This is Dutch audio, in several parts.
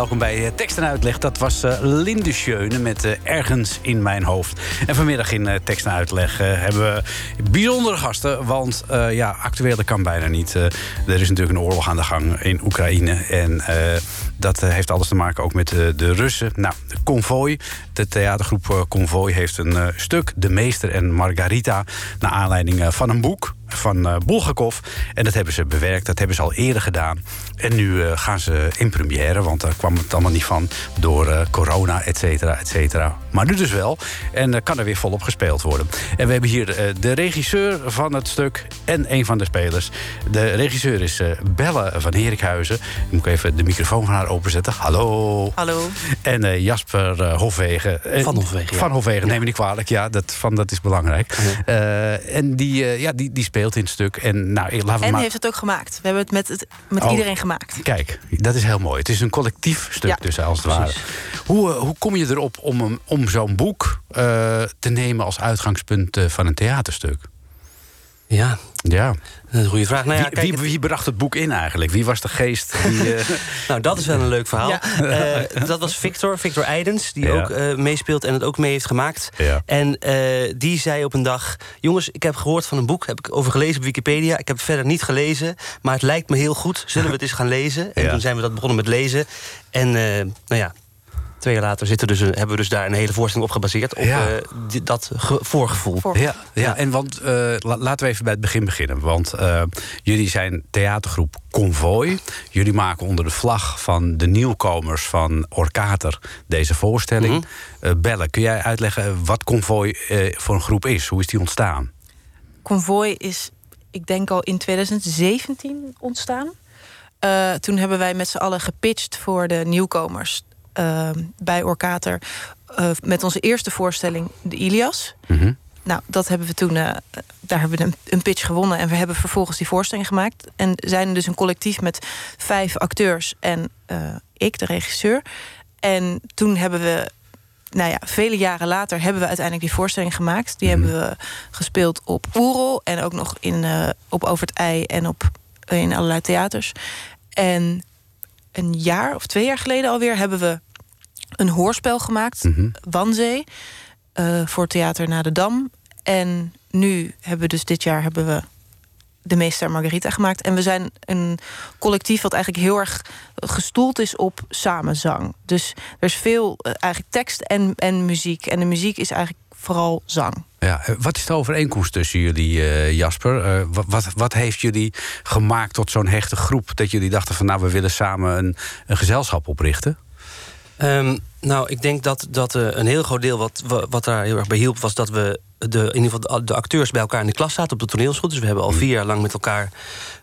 Welkom bij eh, Tekst en Uitleg. Dat was eh, Linde Schöne met eh, Ergens in mijn hoofd. En vanmiddag in Tekst en Uitleg hebben we bijzondere gasten. Want ja, actueel kan bijna niet. Er is natuurlijk een oorlog aan de gang in Oekraïne. En dat heeft alles te maken ook met de Russen. Nou, de Convoy, de theatergroep Convoy heeft een stuk... De Meester en Margarita, naar aanleiding van een boek van eh Bulgakov. En dat hebben ze bewerkt, dat hebben ze al eerder gedaan. En nu eh, gaan ze in première, want daar kwam het allemaal niet van... door eh, corona, et cetera, et cetera. Maar nu dus wel. En uh, kan er weer volop gespeeld worden. En we hebben hier uh, de regisseur van het stuk en een van de spelers. De regisseur is uh, Belle van Herikhuizen. Ik moet even de microfoon van haar openzetten. Hallo. Hallo. En uh, Jasper Hofwegen. Van Hofwegen, Van. Hofwegen, Ja. neem me niet kwalijk. Ja, dat, van, dat is belangrijk. Uh, en die, uh, ja, die, die speelt in het stuk. En, nou, laten we En maar... heeft het ook gemaakt. We hebben het met, het, met Oh. iedereen gemaakt. Kijk, dat is heel mooi. Het is een collectief stuk Ja, dus, als het ware. Hoe, eh, hoe kom je erop om, om zo'n boek eh, te nemen als uitgangspunt eh, van een theaterstuk? Ja, Ja. dat is een goede vraag. Nou ja, wie, kijk, wie, wie bracht het boek in eigenlijk? Wie was de geest? Die, eh, nou, dat is wel een leuk verhaal. Ja. Eh, dat was Victor, Victor Eidens, die Ja. ook eh, meespeelt en het ook mee heeft gemaakt. Ja. En eh, die zei op een dag: Jongens, ik heb gehoord van een boek, heb ik over gelezen op Wikipedia. Ik heb het verder niet gelezen, maar het lijkt me heel goed. Zullen we het eens gaan lezen? En Ja. toen zijn we dat begonnen met lezen. En eh, nou ja. Twee jaar later zitten dus, een- hebben we dus daar een hele voorstelling op gebaseerd. Op Ja. eh, dat ge- voorgevoel. Voor- ja, ja, en want eh, la- laten we even bij het begin beginnen. Want eh, jullie zijn theatergroep Convoy. Jullie maken onder de vlag van de nieuwkomers van Orkater deze voorstelling. Mhm. Eh, Belle, kun jij uitleggen wat Convoy eh, voor een groep is? Hoe is die ontstaan? Convoy is ik denk al in 2017 ontstaan. Uh, toen hebben wij met z'n allen gepitcht voor de nieuwkomers bij Orkater. Uh, met onze eerste voorstelling, de Ilias. Mm -hmm. Nou, dat hebben we toen, daar hebben we een, pitch gewonnen. En we hebben vervolgens die voorstelling gemaakt. En zijn dus een collectief met vijf acteurs en ik, de regisseur. En toen hebben we nou ja, vele jaren later hebben we uiteindelijk die voorstelling gemaakt. Die mm. hebben we gespeeld op Oerol en ook nog in, uh, op Over het Ei en op, in allerlei theaters. En een jaar of twee jaar geleden alweer hebben we een hoorspel gemaakt, mm -hmm. Wanzee, uh, voor Theater naar de Dam. En nu hebben we dus dit jaar hebben we de meester Margarita gemaakt. En we zijn een collectief wat eigenlijk heel erg gestoeld is op samenzang. Dus er is veel uh, eigenlijk tekst en, en muziek. En de muziek is eigenlijk vooral zang. Ja, eh, wat is de overeenkomst tussen jullie, uh, Jasper? Uh, wat, wat heeft jullie gemaakt tot zo'n hechte groep... dat jullie dachten van nou, we willen samen een, een gezelschap oprichten? Um, nou, ik denk dat, dat uh, een heel groot deel wat, wat daar heel erg bij hielp... was dat we de, in ieder geval de acteurs bij elkaar in de klas zaten op de toneelschool. Dus we hebben al vier jaar lang met elkaar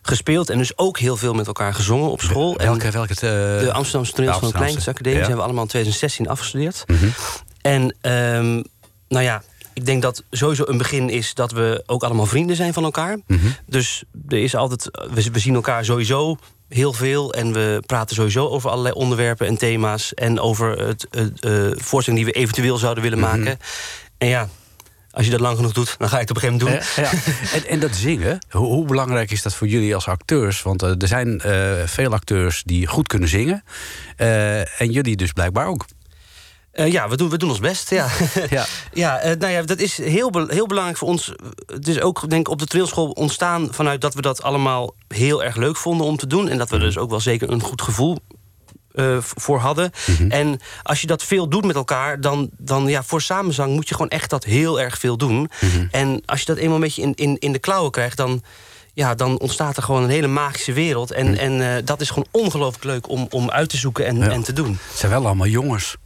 gespeeld. En dus ook heel veel met elkaar gezongen op school. Welke? welke uh, de Amsterdamse toneelschool en Kleinkunstacademie. Ja. zijn we allemaal in 2016 afgestudeerd. Mm -hmm. En um, nou ja, ik denk dat sowieso een begin is dat we ook allemaal vrienden zijn van elkaar. Mm -hmm. Dus er is altijd, we, we zien elkaar sowieso heel veel. En we praten sowieso over allerlei onderwerpen en thema's. En over het, uh, voorstelling die we eventueel zouden willen maken. Mm -hmm. En ja, als je dat lang genoeg doet, dan ga je het op een gegeven moment doen. Ja, ja. En, en, dat zingen, hoe, hoe, belangrijk is dat voor jullie als acteurs? Want uh, er zijn uh, veel acteurs die goed kunnen zingen. Uh, en jullie dus blijkbaar ook. Uh, ja, we doen, we doen ons best. Ja, ja. ja uh, nou ja, dat is heel, be heel belangrijk voor ons. Het is ook denk ik, op de toneelschool ontstaan vanuit dat we dat allemaal heel erg leuk vonden om te doen. En dat we dus ook wel zeker een goed gevoel uh, voor hadden. Mm -hmm. En als je dat veel doet met elkaar, dan, dan ja, voor samenzang moet je gewoon echt dat heel erg veel doen. Mm -hmm. En als je dat eenmaal een beetje in, in, in de klauwen krijgt, dan ja, dan ontstaat er gewoon een hele magische wereld. En, en uh, dat is gewoon ongelooflijk leuk om, om uit te zoeken en, ja. en te doen. Het zijn wel allemaal jongens.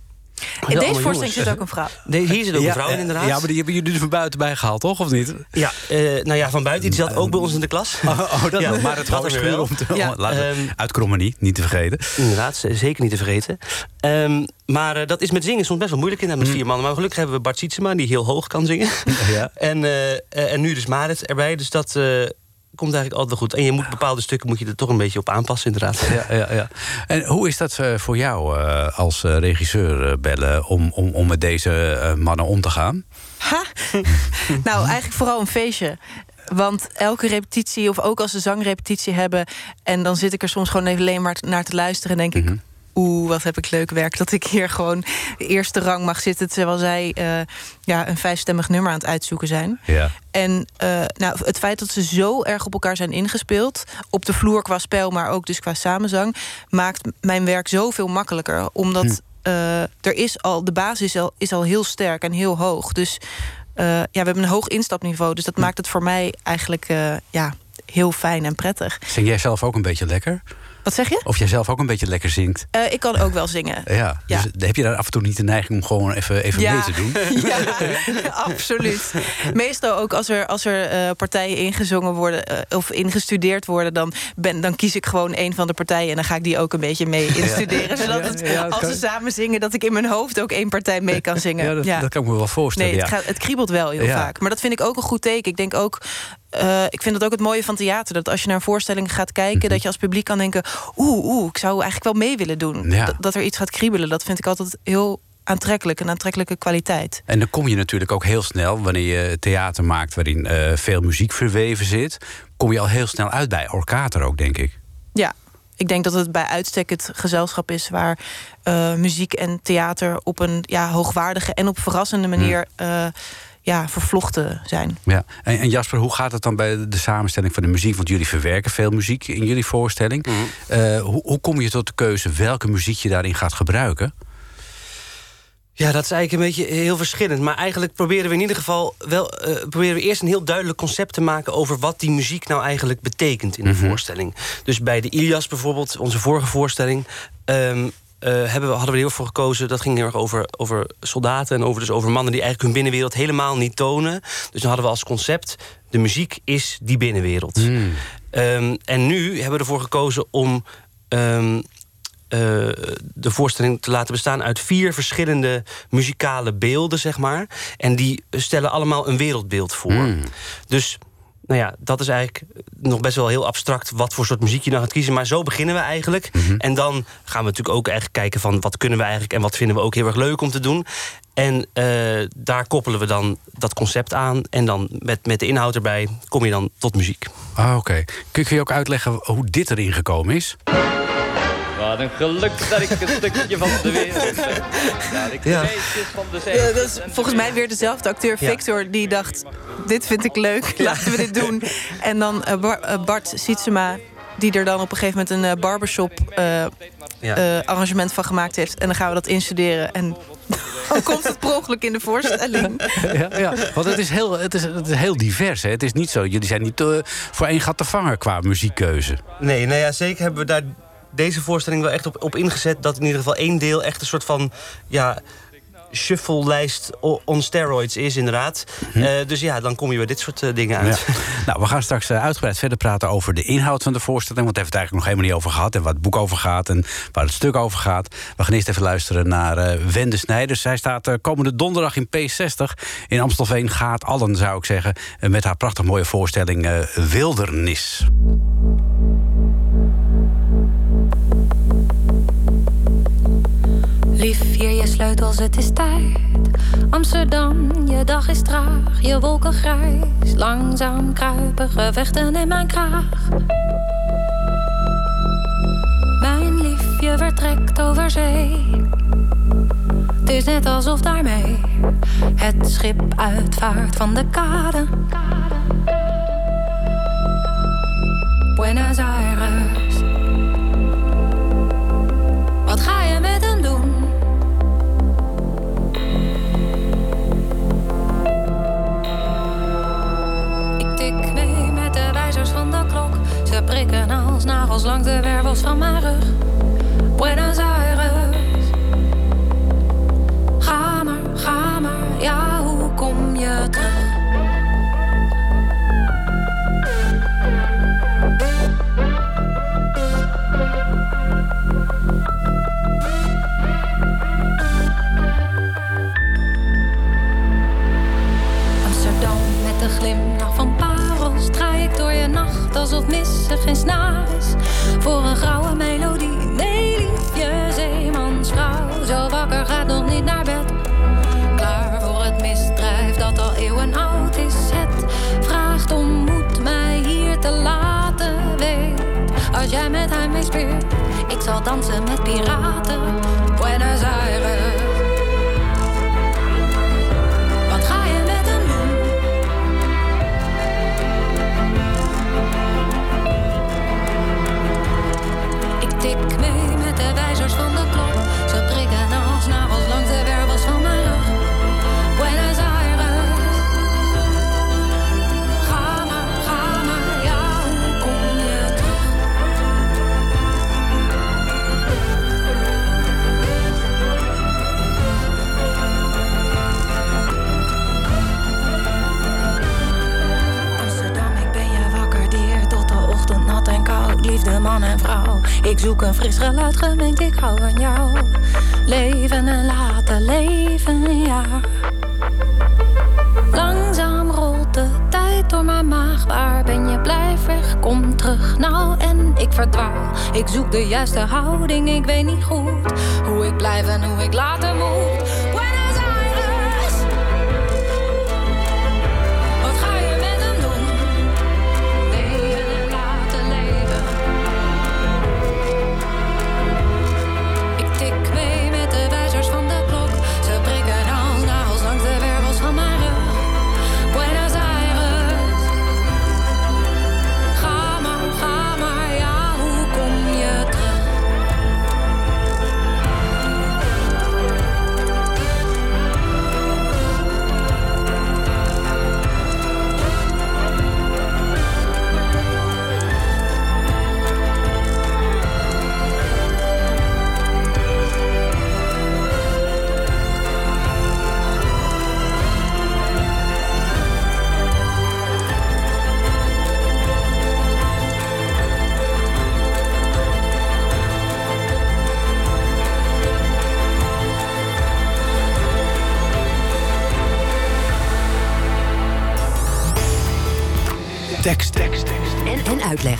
In deze voorstelling zit ook een vrouw. De, hier zit ook een vrouw in, inderdaad. Ja, maar die hebben jullie er van buiten bij gehaald, toch? Of niet? Ja, uh, nou ja, van buiten. Die zat ook bij ons in de klas. Oh, oh dat ja, maar het hoofdschuur om te... Ja. Um, Uitkrommen niet, niet te vergeten. Inderdaad, zeker niet te vergeten. Um, maar uh, dat is met zingen soms best wel moeilijk in met mm. vier mannen. Maar gelukkig hebben we Bart Sietsema, die heel hoog kan zingen. Ja. en, uh, en nu dus Marit erbij. Dus dat komt eigenlijk altijd wel goed. En je moet bepaalde stukken moet je er toch een beetje op aanpassen, inderdaad. Ja, ja, ja. En hoe is dat uh, voor jou uh, als uh, regisseur, Belle, om, om, om met deze mannen om te gaan? Ha? nou, eigenlijk vooral een feestje. Want elke repetitie, of ook als ze zangrepetitie hebben... en dan zit ik er soms gewoon even alleen maar naar te luisteren... en denk mm -hmm. Oeh, wat heb ik leuk werk dat ik hier gewoon de eerste rang mag zitten... terwijl zij uh, ja, een vijfstemmig nummer aan het uitzoeken zijn. Ja. En uh, nou, het feit dat ze zo erg op elkaar zijn ingespeeld... op de vloer qua spel, maar ook dus qua samenzang... maakt mijn werk zoveel makkelijker. Omdat hm. uh, er is al, de basis is al, is al heel sterk en heel hoog. Dus ja, we hebben een hoog instapniveau. Dus dat hm. maakt het voor mij eigenlijk ja, heel fijn en prettig. Zing jij zelf ook een beetje lekker? Wat zeg je? Of jij zelf ook een beetje lekker zingt. Uh, ik kan ook wel zingen. Ja, ja. Dus heb je daar af en toe niet de neiging om gewoon even, even ja. mee te doen? Ja, absoluut. Meestal ook als er, als er uh, partijen ingezongen worden uh, of ingestudeerd worden... Dan, ben, dan kies ik gewoon een van de partijen en dan ga ik die ook een beetje mee instuderen. Zodat het, als we samen zingen, dat ik in mijn hoofd ook één partij mee kan zingen. Ja, dat, dat kan ik me wel voorstellen. Nee, het, gaat, het kriebelt wel heel vaak. Maar dat vind ik ook een goed teken. Ik denk ook uh, ik vind dat ook het mooie van theater. Dat als je naar een voorstelling gaat kijken... Mm -hmm. dat je als publiek kan denken... oeh, oeh, ik zou eigenlijk wel mee willen doen. Ja. Dat, dat er iets gaat kriebelen. Dat vind ik altijd heel aantrekkelijk. Een aantrekkelijke kwaliteit. En dan kom je natuurlijk ook heel snel... wanneer je theater maakt waarin uh, veel muziek verweven zit... kom je al heel snel uit bij Orkater ook, denk ik. Ja, ik denk dat het bij uitstek het gezelschap is... waar uh, muziek en theater op een ja, hoogwaardige en op verrassende manier... Mm ja, vervlochten zijn. Ja. En, en, Jasper, hoe gaat het dan bij de samenstelling van de muziek? Want jullie verwerken veel muziek in jullie voorstelling. Mm -hmm. uh, hoe, hoe kom je tot de keuze welke muziek je daarin gaat gebruiken? Ja, dat is eigenlijk een beetje heel verschillend. Maar eigenlijk proberen we in ieder geval wel uh, proberen we eerst een heel duidelijk concept te maken over wat die muziek nou eigenlijk betekent in de mm -hmm. voorstelling. Dus bij de Ilias bijvoorbeeld, onze vorige voorstelling. Um, hebben we, hadden we heel voor gekozen. Dat ging heel erg over, over soldaten en over, dus over mannen die eigenlijk hun binnenwereld helemaal niet tonen. Dus dan hadden we als concept: de muziek is die binnenwereld. Hmm. Ehm, en nu hebben we ervoor gekozen om. ehm, eh, de voorstelling te laten bestaan uit vier verschillende muzikale beelden, zeg maar. En die stellen allemaal een wereldbeeld voor. Hmm. Dus nou ja, dat is eigenlijk nog best wel heel abstract... wat voor soort muziek je dan gaat kiezen. Maar zo beginnen we eigenlijk. Mhm. En dan gaan we natuurlijk ook eigenlijk kijken van... wat kunnen we eigenlijk en wat vinden we ook heel erg leuk om te doen. En eh, daar koppelen we dan dat concept aan. En dan met, met de inhoud erbij kom je dan tot muziek. Ah, oké. Kun, kun je ook uitleggen hoe dit erin gekomen is? Wat een geluk dat ik een stukje van de wereld ben. Dat ik Ja. van de zee. Ja, dat is volgens mij weer dezelfde acteur Ja. Victor die dacht: dit vind ik leuk, laten we dit doen. En dan eh, Bar- eh, Bart Sietsema die er dan op een gegeven moment een eh, barbershop eh, Ja. eh, arrangement van gemaakt heeft. En dan gaan we dat instuderen. En dan komt het per ongeluk in de voorstelling. Ja, ja. Want het is, heel, het, is, het is heel divers. Hè? Het is niet zo, jullie zijn niet voor één gat te vangen qua muziekkeuze. Nee, nou ja, zeker hebben we daar deze voorstelling wel echt op, op ingezet... dat in ieder geval één deel echt een soort van... ja, shuffle-lijst on steroids is, inderdaad. Eh, dus ja, dan kom je bij dit soort eh, dingen Ja. uit. Nou, we gaan straks eh, uitgebreid verder praten over de inhoud van de voorstelling. Want daar hebben we het eigenlijk nog helemaal niet over gehad. En waar het boek over gaat en waar het stuk over gaat. We gaan eerst even luisteren naar Wende Snijders. Zij staat komende donderdag in P60 in Amstelveen. Gaat allen, zou ik zeggen. met haar prachtig mooie voorstelling eh, Wildernis. Liefje, je sleutels, het is tijd. Amsterdam, je dag is traag, je wolken grijs. Langzaam kruipen gevechten in mijn kraag. Mijn liefje vertrekt over zee. Het is net alsof daarmee het schip uitvaart van de kade. Buenos Aires. Prikken als nagels langs de wervels van mijn rug. Buenos Aires. Ga maar, ga maar, ja, hoe kom je terug? Alsof missen geen Voor een grauwe melodie Nee liefje, zeemansvrouw. Zo wakker gaat nog niet naar bed. Klaar voor het misdrijf dat al eeuwen oud is. Het vraagt om moed mij hier te laten Weet, als jij met hem mee speelt Ik zal dansen met piraten Ik zoek een fris geluid gemengd, ik hou van jou. Leven en laten leven jaar. Langzaam rolt de tijd door mijn maag. Waar ben je? Blijf weg, kom terug. Nou, en ik verdwaal. Ik zoek de juiste houding, ik weet niet goed hoe ik blijf en hoe ik later moet. Tekst. tekst. En, en uitleg.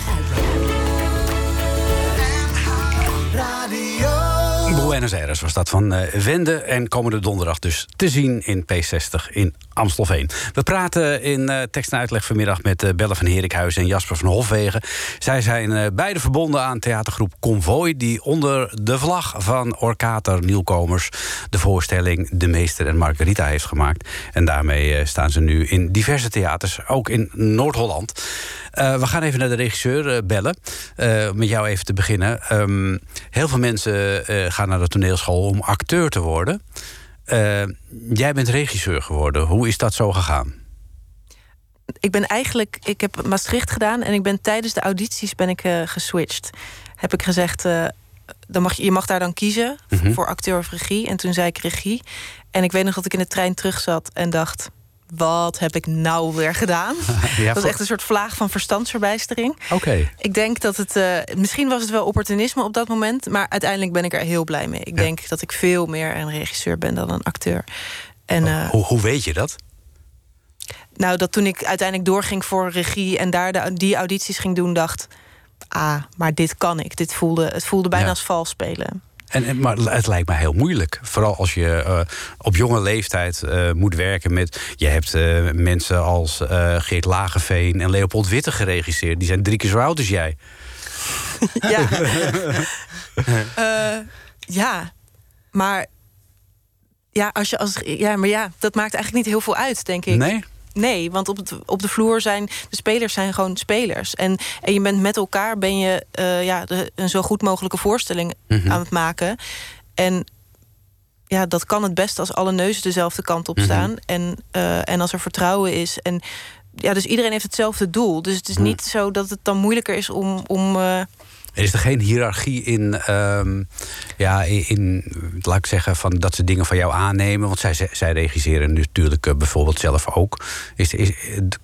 Buenos Aires was dat van uh, Wende. En komende donderdag dus te zien in P60 in Amstelveen. We praten in uh, tekst en uitleg vanmiddag met uh, Belle van Herikhuizen en Jasper van Hofwegen. Zij zijn beide verbonden aan theatergroep Convoy... die onder de vlag van Orkater Nieuwkomers... de voorstelling De Meester en Margarita heeft gemaakt. En daarmee staan ze nu in diverse theaters, ook in Noord-Holland. We gaan even naar de regisseur bellen. met jou even te beginnen. Um, heel veel mensen gaan naar de toneelschool om acteur te worden. Jij bent regisseur geworden. Hoe is dat zo gegaan? Ik ben eigenlijk, ik heb Maastricht gedaan en ik ben tijdens de audities ben ik geswitcht. Heb ik gezegd, dan mag je, je mag daar dan kiezen mm -hmm. voor acteur of regie. En toen zei ik regie. En ik weet nog dat ik in de trein terug zat en dacht wat heb ik nou weer gedaan? dat was echt een soort vlaag van verstandsverbijstering. Oké. Ik denk dat het... Uh, misschien was het wel opportunisme op dat moment... maar uiteindelijk ben ik er heel blij mee. Ik denk dat ik veel meer een regisseur ben dan een acteur. En, uh, hoe, hoe weet je dat? Nou, dat toen ik uiteindelijk doorging voor regie... en daar de, die audities ging doen, dacht... ah, maar dit kan ik. Dit voelde, het voelde bijna ja. als vals spelen. En, maar het lijkt me heel moeilijk. Vooral als je uh, op jonge leeftijd uh, moet werken met... Je hebt uh, mensen als Geert Lageveen en Leopold Witte geregisseerd. Die zijn drie keer zo oud als jij. Ja. ja. Maar... Ja, als je als, ja, maar ja, dat maakt eigenlijk niet heel veel uit, denk ik. Nee? Nee, want op, het, op de vloer zijn de spelers zijn gewoon spelers. En, en je bent met elkaar ben je uh, ja, de, een zo goed mogelijke voorstelling mm -hmm. aan het maken. En ja, dat kan het best als alle neuzen dezelfde kant op staan. Mm -hmm. en, uh, en als er vertrouwen is. En ja, dus iedereen heeft hetzelfde doel. Dus het is mm. niet zo dat het dan moeilijker is om. om uh, is er geen hiërarchie in, um, ja, in, in, laat ik zeggen, van dat ze dingen van jou aannemen? Want zij, zij regisseren natuurlijk uh, bijvoorbeeld zelf ook. Is, is,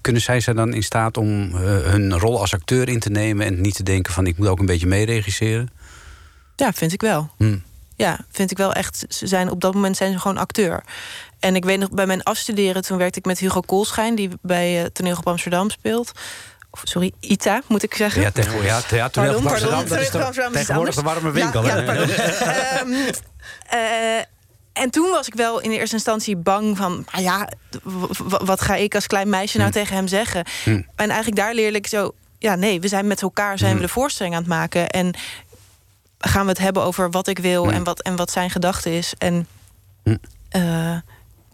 kunnen zij ze dan in staat om uh, hun rol als acteur in te nemen en niet te denken van ik moet ook een beetje meeregisseren? Ja, vind ik wel. Hmm. Ja, vind ik wel echt. Ze zijn, op dat moment zijn ze gewoon acteur. En ik weet nog, bij mijn afstuderen, toen werkte ik met Hugo Koolschijn, die bij uh, Toneel op Amsterdam speelt sorry, ITA, moet ik zeggen. Ja, tegenwoordig, ja, ja pardon, pardon, pardon, dat is toch, tegenwoordig de warme winkel. Ja, ja, um, uh, en toen was ik wel in de eerste instantie bang van... Ah ja, wat ga ik als klein meisje nou hm. tegen hem zeggen? Hm. En eigenlijk daar leerde ik zo... ja, nee, we zijn met elkaar zijn hm. we de voorstelling aan het maken... en gaan we het hebben over wat ik wil en, wat, en wat zijn gedachte is. En... Uh,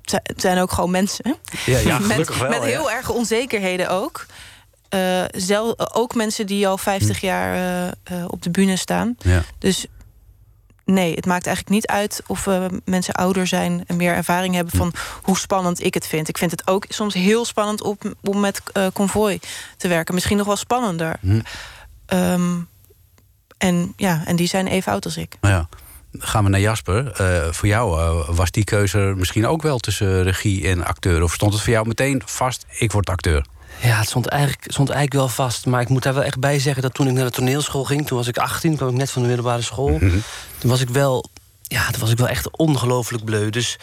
het zijn ook gewoon mensen. Ja, ja met, wel, met heel ja. erg onzekerheden ook. Uh, zel, ook mensen die al 50 hm. jaar uh, uh, op de bühne staan. Ja. Dus nee, het maakt eigenlijk niet uit of mensen ouder zijn en meer ervaring hebben van hoe spannend ik het vind. Ik vind het ook soms heel spannend op, om met convoy te werken. Misschien nog wel spannender. Hm. Um, en ja, en die zijn even oud als ik. Ja. Gaan we naar Jasper. voor jou was die keuze misschien ook wel tussen regie en acteur? Of stond het voor jou meteen vast, ik word acteur? Ja, het stond eigenlijk, stond eigenlijk wel vast. Maar ik moet daar wel echt bij zeggen dat toen ik naar de toneelschool ging... toen was ik 18, kwam ik net van de middelbare school... Mm -hmm. toen was ik wel, ja, toen was ik wel echt ongelooflijk bleu. Dus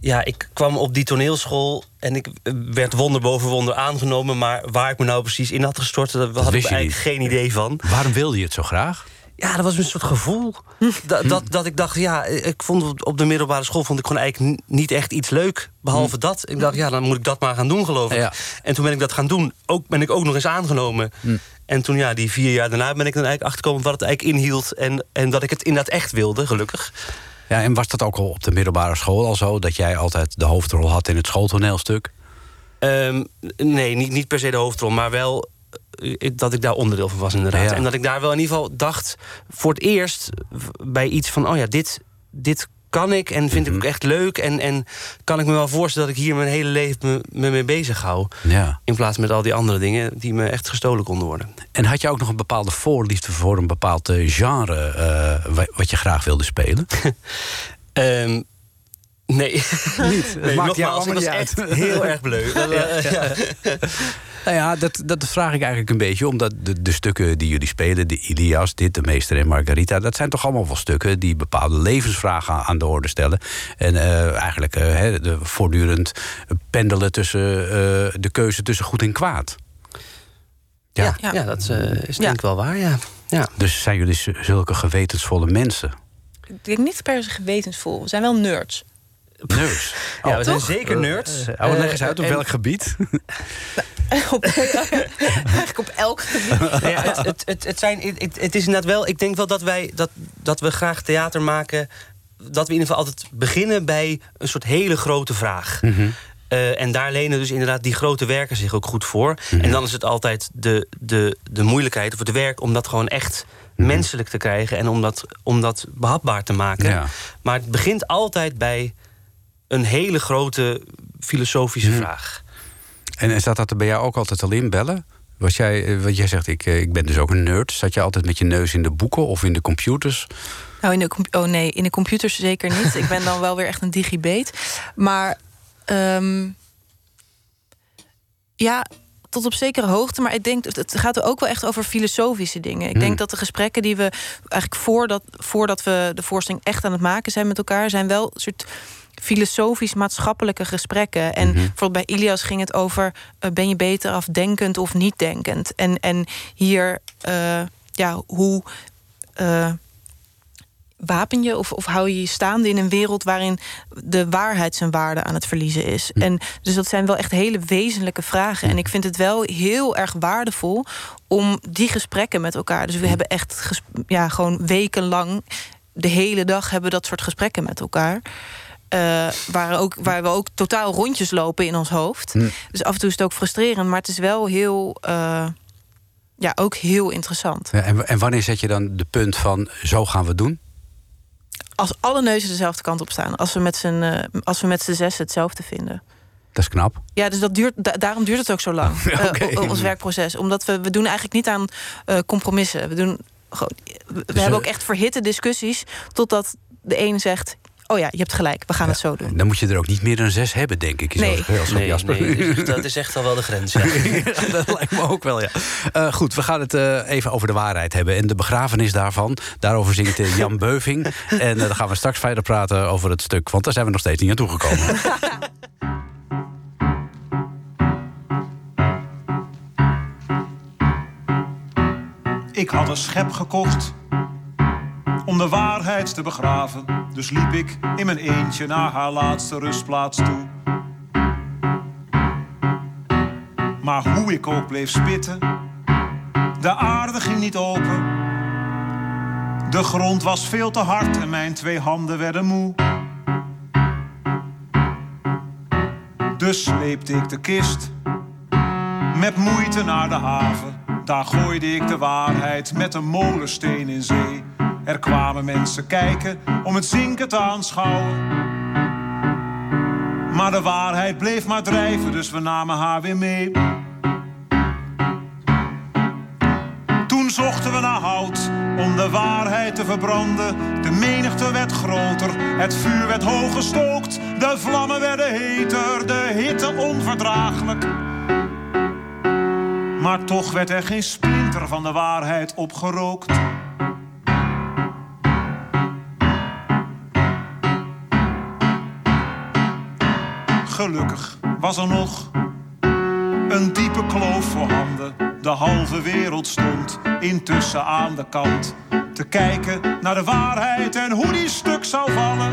ja, ik kwam op die toneelschool en ik werd wonder boven wonder aangenomen... maar waar ik me nou precies in had gestort, daar had ik eigenlijk geen idee van. Waarom wilde je het zo graag? Ja, dat was een soort gevoel. dat, dat, dat ik dacht, ja, ik vond op de middelbare school vond ik gewoon eigenlijk niet echt iets leuk. Behalve hm. dat. Ik dacht, ja, dan moet ik dat maar gaan doen, geloof ik. Ja. En toen ben ik dat gaan doen. Ook, ben ik ook nog eens aangenomen. Hm. En toen, ja, die vier jaar daarna ben ik dan eigenlijk achterkomen wat het eigenlijk inhield. En, en dat ik het inderdaad echt wilde, gelukkig. Ja, en was dat ook al op de middelbare school al zo? Dat jij altijd de hoofdrol had in het schooltoneelstuk? Um, nee, niet, niet per se de hoofdrol, maar wel dat ik daar onderdeel van was inderdaad. Ja. En dat ik daar wel in ieder geval dacht... voor het eerst bij iets van... oh ja, dit, dit kan ik en vind mm -hmm. ik ook echt leuk... En, en kan ik me wel voorstellen dat ik hier mijn hele leven me, me mee bezig hou. Ja. In plaats met al die andere dingen die me echt gestolen konden worden. En had je ook nog een bepaalde voorliefde voor een bepaald genre... Uh, wat je graag wilde spelen? um, Nee. Niet. Nee, maakt jou was niet echt uit. heel erg bleu. Dat, Ja, ja. Nou ja, dat, dat vraag ik eigenlijk een beetje. Omdat de, de stukken die jullie spelen, de Ilias, dit, de Meester en Margarita... dat zijn toch allemaal wel stukken die bepaalde levensvragen aan de orde stellen. En uh, eigenlijk uh, de, voortdurend pendelen tussen uh, de keuze tussen goed en kwaad. Ja, ja. dat uh, is denk ik wel waar, ja. ja. Dus zijn jullie zulke gewetensvolle mensen? Ik denk niet per se gewetensvol. We zijn wel nerds. Nerds? ja, we oh, zijn zeker nerds. Uh, leg eens uit, op welk gebied? op, eigenlijk op elk gebied. Ja, het, het, het, het, zijn, het, het is inderdaad wel... Ik denk wel dat, wij, dat, dat we graag theater maken... dat we in ieder geval altijd beginnen bij een soort hele grote vraag. Mm uh, en daar lenen dus inderdaad die grote werken zich ook goed voor. Mhm. En dan is het altijd de, de, de moeilijkheid of het werk om dat gewoon echt mhm. menselijk te krijgen en om dat, om dat behapbaar te maken. Ja. Maar het begint altijd bij een hele grote filosofische mhm. vraag. En staat dat er bij jou ook altijd al in, bellen? Was jij, eh, wat jij zegt, ik, eh, ik ben dus ook een nerd. Zat je altijd met je neus in de boeken of in de computers? Nou, in de, oh nee, in de computers zeker niet. ik ben dan wel weer echt een digibeet. Maar Um, ja, tot op zekere hoogte. Maar ik denk, het gaat er ook wel echt over filosofische dingen. Ik denk hmm. dat de gesprekken die we eigenlijk voordat, voordat we de voorstelling echt aan het maken zijn met elkaar, zijn wel een soort filosofisch-maatschappelijke gesprekken. En mhm. bijvoorbeeld bij Ilias ging het over: uh, ben je beter af denkend of niet denkend? En, en hier, uh, ja, hoe. Uh, wapen je of, of hou je je staande in een wereld waarin de waarheid zijn waarde aan het verliezen is? Hm. En dus dat zijn wel echt hele wezenlijke vragen. En ik vind het wel heel erg waardevol om die gesprekken met elkaar. Dus we hm. hebben echt ja, gewoon wekenlang, de hele dag hebben we dat soort gesprekken met elkaar. Uh, waar, ook, waar we ook totaal rondjes lopen in ons hoofd. Hm. Dus af en toe is het ook frustrerend, maar het is wel heel. Uh, ja, ook heel interessant. Ja, en, en wanneer zet je dan de punt van zo gaan we doen? als alle neuzen dezelfde kant op staan. Als we met z'n uh, als we met z'n zes hetzelfde vinden. Dat is knap. Ja, dus dat duurt, daarom duurt het ook zo lang. Uh, ons werkproces. Omdat we, we doen eigenlijk niet aan uh, compromissen. We doen gewoon. We, dus, hebben ook echt verhitte discussies. Totdat de een zegt: oh ja, je hebt gelijk, we gaan het zo doen. Dan moet je er ook niet meer dan zes hebben, denk ik. Nee. Als nee, Jasper. nee, dat is echt al wel de grens. Ja. dat lijkt me ook wel, ja. Uh, goed, we gaan het uh, even over de waarheid hebben. En de begrafenis daarvan. Daarover zingt uh, Jan Beuving. en dan gaan we straks verder praten over het stuk. Want daar zijn we nog steeds niet aan toegekomen. Ik had een schep gekocht om de waarheid te begraven. Dus liep ik in mijn eentje naar haar laatste rustplaats toe. Maar hoe ik ook bleef spitten, de aarde ging niet open. De grond was veel te hard en mijn twee handen werden moe. Dus sleepte ik de kist met moeite naar de haven. Daar gooide ik de waarheid met een molensteen in zee. Er kwamen mensen kijken om het zinken te aanschouwen. Maar de waarheid bleef maar drijven, dus we namen haar weer mee. Toen zochten we naar hout om de waarheid te verbranden. De menigte werd groter, het vuur werd hoog gestookt. De vlammen werden heter, de hitte onverdraaglijk. Maar toch werd er geen splinter van de waarheid opgerookt. Gelukkig was er nog een diepe kloof voorhanden. De halve wereld stond intussen aan de kant te kijken naar de waarheid en hoe die stuk zou vallen.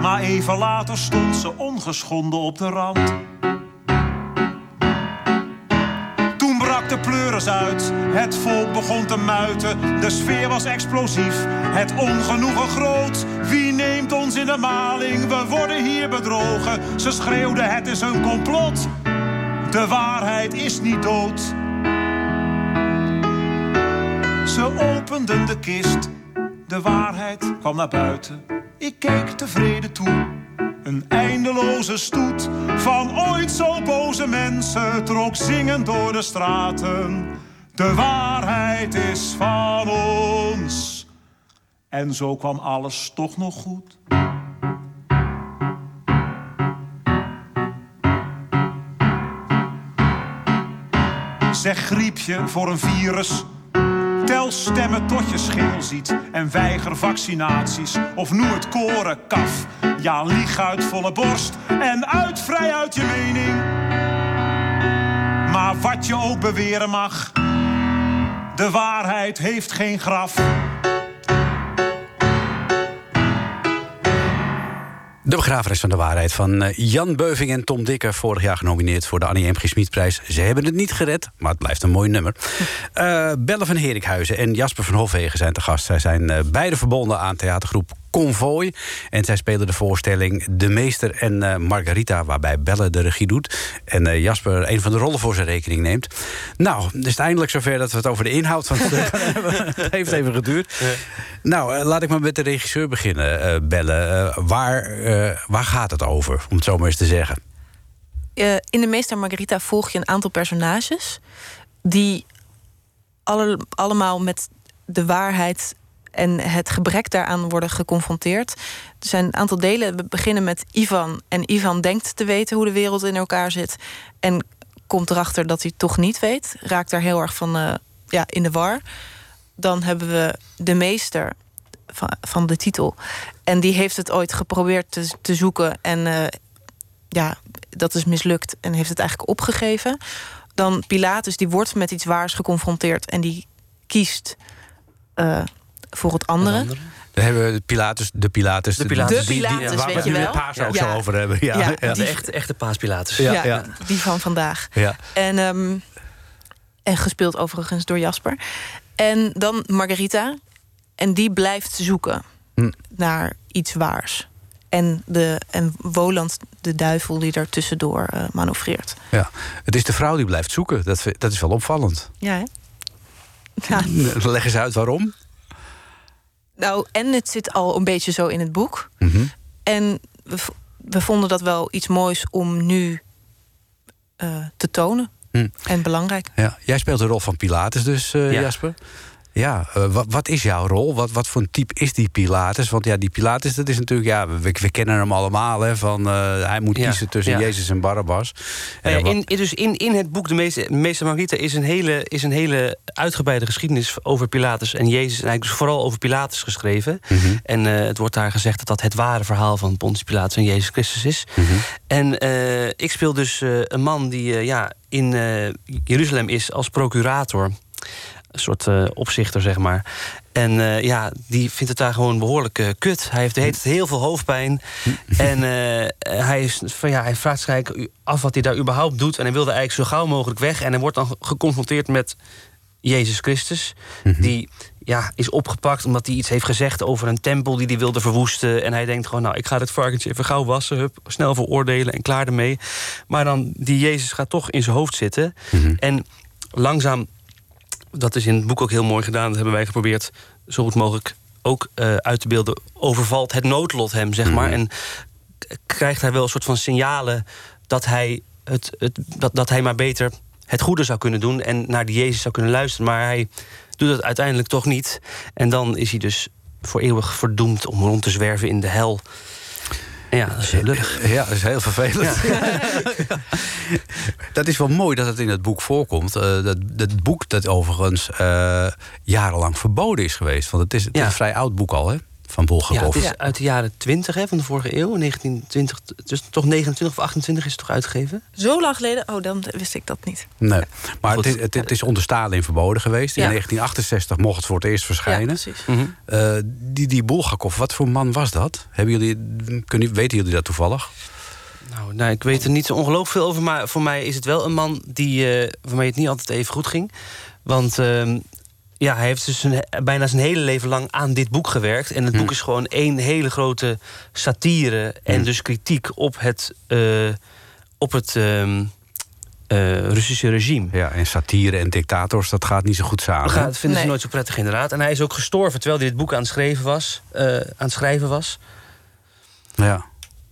Maar even later stond ze ongeschonden op de rand. de pleuris uit. Het volk begon te muiten, de sfeer was explosief. Het ongenoegen groot, wie neemt ons in de maling? We worden hier bedrogen. Ze schreeuwden, het is een complot. De waarheid is niet dood. Ze openden de kist, de waarheid kwam naar buiten. Ik keek tevreden toe. Een eindeloze stoet van ooit zo boze mensen trok zingend door de straten. De waarheid is van ons. En zo kwam alles toch nog goed. Zeg griepje voor een virus Tel stemmen tot je scheel ziet en weiger vaccinaties. Of noem het koren kaf. Ja, lieg uit volle borst en uit vrij uit je mening. Maar wat je ook beweren mag, de waarheid heeft geen graf. De begrafenis van de waarheid van eh, Jan Beuving en Tom Dikker. Vorig jaar genomineerd voor de Annie M. G. Smitprijs. Ze hebben het niet gered, maar het blijft een mooi nummer. Uh, Belle van Herikhuizen en Jasper van Hofwegen zijn te gast. Zij zijn uh, beide verbonden aan theatergroep Convoy. En zij spelen de voorstelling De Meester en uh, Margarita... waarbij Belle de regie doet. En uh, Jasper een van de rollen voor zijn rekening neemt. Nou, het is eindelijk zover dat we het over de inhoud van het het heeft even geduurd. Ja. Nou, uh, laat ik maar met de regisseur beginnen, Belle. waar, waar gaat het over, om het zo maar eens te zeggen? in De Meester en Margarita volg je een aantal personages... die alle, allemaal met de waarheid en het gebrek daaraan worden geconfronteerd. Er zijn een aantal delen. We beginnen met Ivan. En Ivan denkt te weten hoe de wereld in elkaar zit. En komt erachter dat hij toch niet weet. Raakt daar heel erg van uh, ja, in de war. Dan hebben we de meester van, de titel. En die heeft het ooit geprobeerd te, zoeken. En uh, ja, dat is mislukt. En heeft het eigenlijk opgegeven. Dan Pilatus, die wordt met iets waars geconfronteerd. En die kiest uh, voor het andere. Dan hebben we de Pilatus, de Pilatus, de Pilatus, de Pilatus die, die, weet je wel. de paas ook ja. zo over hebben. Ja, ja, ja. De echte, echte paaspilatus. Ja, ja, die van vandaag. Ja. En, um, en gespeeld overigens door Jasper. En dan Margarita. En die blijft zoeken hm. naar iets waars. En, de, en Woland, de duivel die daar tussendoor uh, manoeuvreert. Ja, het is de vrouw die blijft zoeken. Dat, dat is wel opvallend. Ja, hè? Ja. Leg eens uit waarom. Nou, en het zit al een beetje zo in het boek. Mm -hmm. En we, we, vonden dat wel iets moois om nu uh, te tonen. Hm. En belangrijk. Ja. Jij speelt de rol van Pilatus dus, uh, ja. Jasper. Ja, uh, wat, wat, is jouw rol? Wat, wat voor een type is die Pilatus? Want ja, die Pilatus, dat is natuurlijk... Ja, we, we kennen hem allemaal, hè, van uh, hij moet kiezen ja, tussen ja. Jezus en Barabbas. En in, dus in, in het boek De Meester, Meester Margarita is een, hele, is een hele uitgebreide geschiedenis over Pilatus en Jezus. En eigenlijk dus vooral over Pilatus geschreven. Mm -hmm. En het wordt daar gezegd dat dat het ware verhaal van Pontius Pilatus en Jezus Christus is. Mm -hmm. En ik speel dus een man die ja, in Jeruzalem is als procurator een soort uh, opzichter, zeg maar. En uh, ja, die vindt het daar gewoon behoorlijk uh, kut. Hij heeft, heeft heel veel hoofdpijn. en hij, is, van, ja, hij vraagt zich eigenlijk af wat hij daar überhaupt doet. En hij wilde eigenlijk zo gauw mogelijk weg. En hij wordt dan geconfronteerd met Jezus Christus. Mm -hmm. Die ja, is opgepakt omdat hij iets heeft gezegd over een tempel die hij wilde verwoesten. En hij denkt gewoon, nou, ik ga dit varkentje even gauw wassen. Hup, snel veroordelen en klaar ermee. Maar dan, die Jezus gaat toch in zijn hoofd zitten. Mm -hmm. En langzaam dat is in het boek ook heel mooi gedaan. Dat hebben wij geprobeerd zo goed mogelijk ook uh, uit te beelden. Overvalt het noodlot hem, zeg maar. Mhm. En krijgt hij wel een soort van signalen dat hij, het, het, dat, dat hij maar beter het goede zou kunnen doen. En naar die Jezus zou kunnen luisteren. Maar hij doet het uiteindelijk toch niet. En dan is hij dus voor eeuwig verdoemd om rond te zwerven in de hel. Ja, dat is, ja, dat is heel vervelend. Ja. dat is wel mooi dat het in het boek voorkomt. Uh, dat, dat boek dat overigens uh, jarenlang verboden is geweest. Want het is, het is Ja. een vrij oud boek al, hè? Van Ja, Bulgakov. het is uit de jaren 20 hè, van de vorige eeuw. 1920, dus toch 29 of 28 is het toch uitgegeven? Zo lang geleden? Oh, dan wist ik dat niet. Nee. Maar Goed. het is, het, het is onder Stalin verboden geweest. In Ja. 1968 mocht het voor het eerst Ja, verschijnen. precies. Eh, die, die Bulgakov, wat voor man was dat? Hebben jullie, kunnen, weten jullie dat toevallig? Nou, nou, ik weet er niet zo ongelooflijk veel over. Maar voor mij is het wel een man die, eh waarmee het niet altijd even goed ging. Want ehm, ja, hij heeft dus zijn, bijna zijn hele leven lang aan dit boek gewerkt. En het Hm. boek is gewoon één hele grote satire. En Hm. dus kritiek op het, eh, op het ehm, eh, Russische regime. Ja, en satire en dictators, dat gaat niet zo goed samen. Dat vinden ze Nee. nooit zo prettig inderdaad. En hij is ook gestorven terwijl hij dit boek aan het schrijven was. eh, aan het schrijven was. Ja.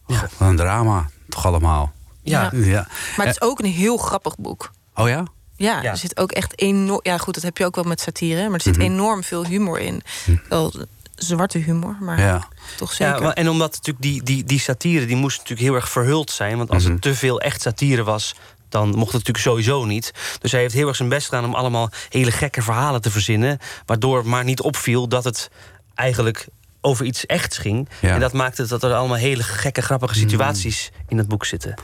Ja. God, wat een drama, toch allemaal. Ja, Ja. Ja. Maar het is ook een heel grappig boek. Oh ja? Ja, Ja. er zit ook echt enorm... Ja, goed, dat heb je ook wel met satire. Maar er zit Mhm. enorm veel humor in. Wel zwarte humor, maar Ja. toch zeker. Ja, maar- en omdat natuurlijk die, die, die satire die moest natuurlijk heel erg verhuld zijn. Want als Mhm. het te veel echt satire was, dan mocht het natuurlijk sowieso niet. Dus hij heeft heel erg zijn best gedaan om allemaal hele gekke verhalen te verzinnen. Waardoor maar niet opviel dat het eigenlijk over iets echts ging. Ja. En dat maakte dat er allemaal hele gekke, grappige situaties in het boek zitten.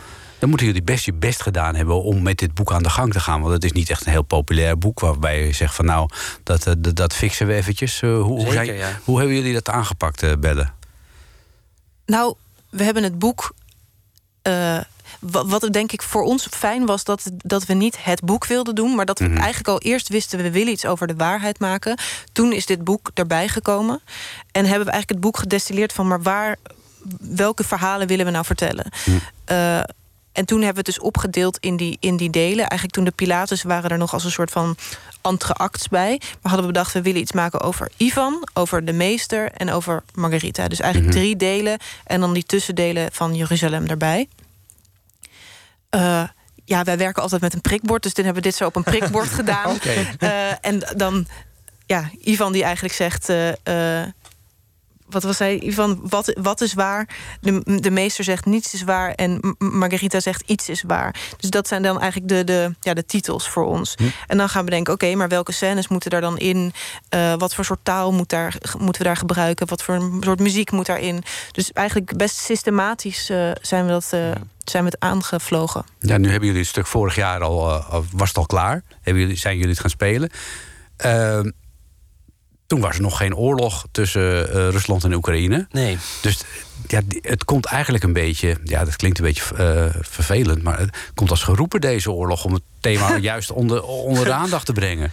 Dan moeten jullie best je best gedaan hebben om met dit boek aan de gang te gaan. Want het is niet echt een heel populair boek waarbij je zegt van nou, dat, eh, dat, dat fixen we eventjes. hoe, hoe, zijn, hoe, hebben jullie dat aangepakt, uh, Belle? Nou, we hebben het boek wat, wat denk ik voor ons fijn was, dat, dat we niet het boek wilden doen, maar dat we mhm. eigenlijk al eerst wisten we willen iets over de waarheid maken. Toen is dit boek erbij gekomen en hebben we eigenlijk het boek gedestilleerd van, maar waar, welke verhalen willen we nou vertellen? Eh, en toen hebben we het dus opgedeeld in die, in die delen. Eigenlijk toen de Pilatus waren er nog als een soort van entreacts bij. Maar hadden we bedacht, we willen iets maken over Ivan, over de meester en over Margarita. Dus eigenlijk mhm. drie delen en dan die tussendelen van Jeruzalem erbij. Uh, ja, wij werken altijd met een prikbord. Dus toen hebben we dit zo op een prikbord gedaan. Uh, en dan, ja, Ivan die eigenlijk zegt... Uh, wat was hij, Ivan, wat, wat is waar? De, de meester zegt niets is waar en Margarita zegt iets is waar. Dus dat zijn dan eigenlijk de, de, ja, de titels voor ons. Hm. En dan gaan we denken, oké, maar welke scènes moeten daar dan in? Uh, wat voor soort taal moet daar, moeten we daar gebruiken? Wat voor soort muziek moet daarin? Dus eigenlijk best systematisch uh, zijn we dat... Uh, zijn we het aangevlogen. Ja, nu hebben jullie het stuk vorig jaar al, was het al klaar. Hebben jullie, zijn jullie het gaan spelen? Toen was er nog geen oorlog tussen uh, Rusland en Oekraïne. Nee. Dus ja, het komt eigenlijk een beetje, ja, dat klinkt een beetje uh, vervelend, maar het komt als geroepen deze oorlog om het thema juist onder, onder de aandacht te brengen.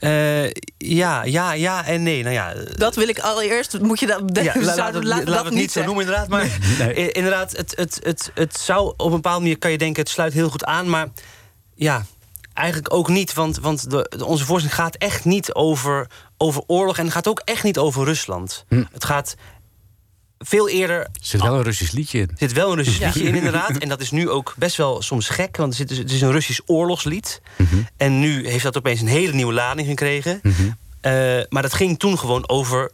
Uh, ja, ja, ja en nee. Nou ja, dat wil ik allereerst. Moet je dat, ja, la, laat, laat, laat het niet zo noemen, inderdaad. Maar nee. inderdaad, het, het, het, het zou op een bepaalde manier kan je denken, het sluit heel goed aan. Maar ja, eigenlijk ook niet. Want, want de, onze voorstelling gaat echt niet over, over oorlog. En het gaat ook echt niet over Rusland. Hm. Het gaat veel eerder... Er zit wel een Russisch liedje in. Er zit wel een Russisch liedje in, inderdaad. En dat is nu ook best wel soms gek. Want zit, het is een Russisch oorlogslied. Mhm. En nu heeft dat opeens een hele nieuwe lading gekregen. Mhm. Eh, maar dat ging toen gewoon over